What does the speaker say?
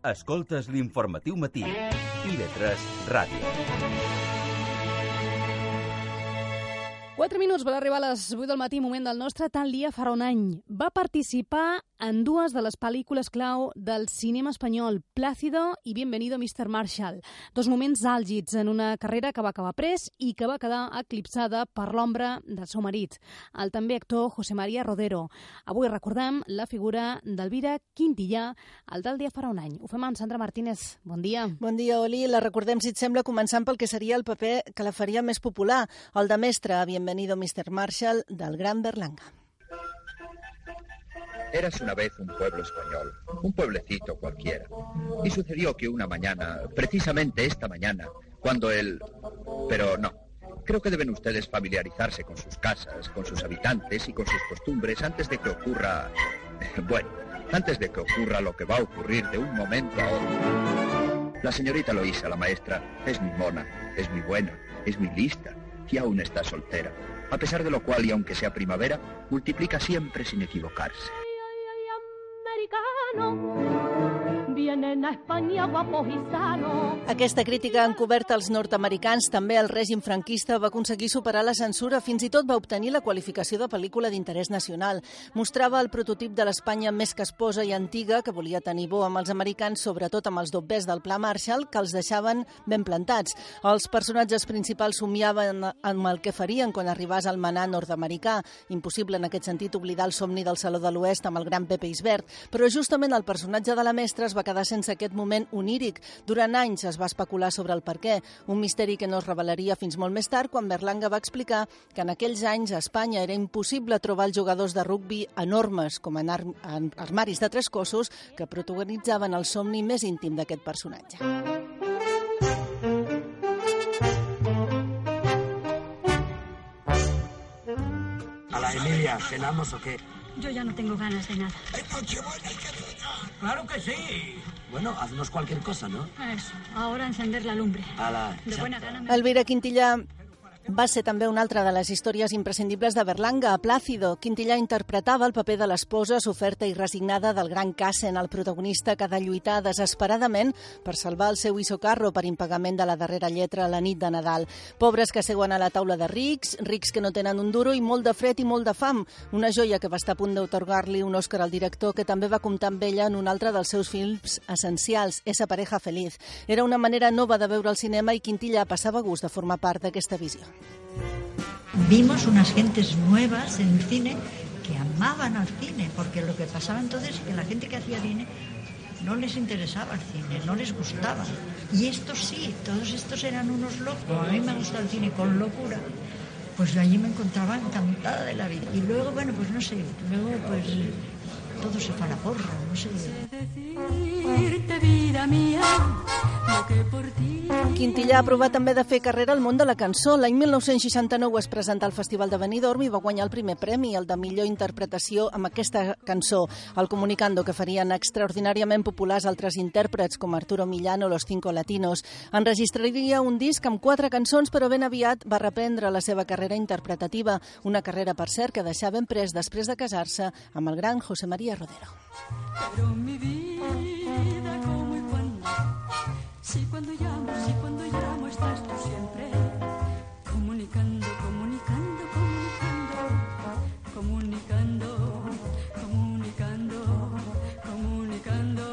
Escoltes l'informatiu matí. IB3 Ràdio. 4 minuts per arribar a les 8 del matí, moment del nostre tal dia farà un any. Va participar en dues de les pel·lícules clau del cinema espanyol, Plácido i Bienvenido Mr. Marshall. Dos moments àlgids en una carrera que va acabar pres i que va quedar eclipsada per l'ombra del seu marit, el també actor José María Rodero. Avui recordem la figura d'Elvira Quintillà, el del dia farà un any. Ho fem amb Sandra Martínez. Bon dia. Bon dia, Oli. La recordem, si et sembla, començant pel que seria el paper que la faria més popular, el de mestre, Bienvenido Mr. Marshall, del gran Berlanga. Eras una vez un pueblo español, un pueblecito cualquiera. Y sucedió que una mañana, precisamente esta mañana, cuando el... Pero no, creo que deben ustedes familiarizarse con sus casas, con sus habitantes y con sus costumbres antes de que ocurra... Bueno, antes de que ocurra lo que va a ocurrir de un momento a otro. La señorita Loisa, la maestra, es muy mona, es muy buena, es muy lista y aún está soltera. A pesar de lo cual, y aunque sea primavera, multiplica siempre sin equivocarse. mano Vienen a España guapos y sanos. Aquesta crítica encoberta als nord-americans, també el règim franquista, va aconseguir superar la censura, fins i tot va obtenir la qualificació de pel·lícula d'interès nacional. Mostrava el prototip de l'Espanya més casposa i antiga, que volia tenir bo amb els americans, sobretot amb els dobbers del Pla Marshall, que els deixaven ben plantats. Els personatges principals somiaven amb el que farien quan arribàs al manà nord-americà. Impossible, en aquest sentit, oblidar el somni del Saló de l'Oest amb el gran Pepe Isbert. Però justament el personatge de la mestra es va quedar sense aquest moment oníric. Durant anys es va especular sobre el per què, un misteri que no es revelaria fins molt més tard quan Berlanga va explicar que en aquells anys a Espanya era impossible trobar els jugadors de rugbi enormes com en, ar en armaris de tres cossos que protagonitzaven el somni més íntim d'aquest personatge. A la Emilia, ¿cenamos o qué? Yo ya no tengo ganas de nada. Claro que sí. Bueno, haznos cualquier cosa, ¿no? Eso, ahora encender la lumbre. A la... De buena gana me... Elvira Quintillà va ser també una altra de les històries imprescindibles de Berlanga, a Plácido. Quintillà interpretava el paper de l'esposa soferta i resignada del gran Cassen, el protagonista que ha de lluitar desesperadament per salvar el seu isocarro per impagament de la darrera lletra a la nit de Nadal. Pobres que seuen a la taula de rics, rics que no tenen un duro i molt de fred i molt de fam. Una joia que va estar a punt d'autorgar-li un Òscar al director que també va comptar amb ella en un altre dels seus films essencials, Esa pareja feliz. Era una manera nova de veure el cinema i Quintillà passava gust de formar part d'aquesta visió. Vimos unas gentes nuevas en el cine que amaban al cine, porque lo que pasaba entonces es que la gente que hacía cine no les interesaba el cine, no les gustaba. Y estos sí, todos estos eran unos locos. A mí me gusta el cine con locura, pues allí me encontraba encantada de la vida. Y luego, bueno, pues no sé, luego pues todo se fue a la porra, no sé. Decirte, vida mía, lo que por ti... Quintillà ha provat també de fer carrera al món de la cançó. L'any 1969 es presentà al Festival de Benidorm i va guanyar el primer premi, el de millor interpretació amb aquesta cançó. El comunicando que farien extraordinàriament populars altres intèrprets com Arturo Millán o Los Cinco Latinos. Enregistraria un disc amb quatre cançons, però ben aviat va reprendre la seva carrera interpretativa, una carrera, per cert, que deixà ben pres després de casar-se amb el gran José María Rodero. Pero mi vida Si cuando llamo, si cuando llamo estás tú siempre comunicando, comunicando, comunicando, comunicando, comunicando, comunicando.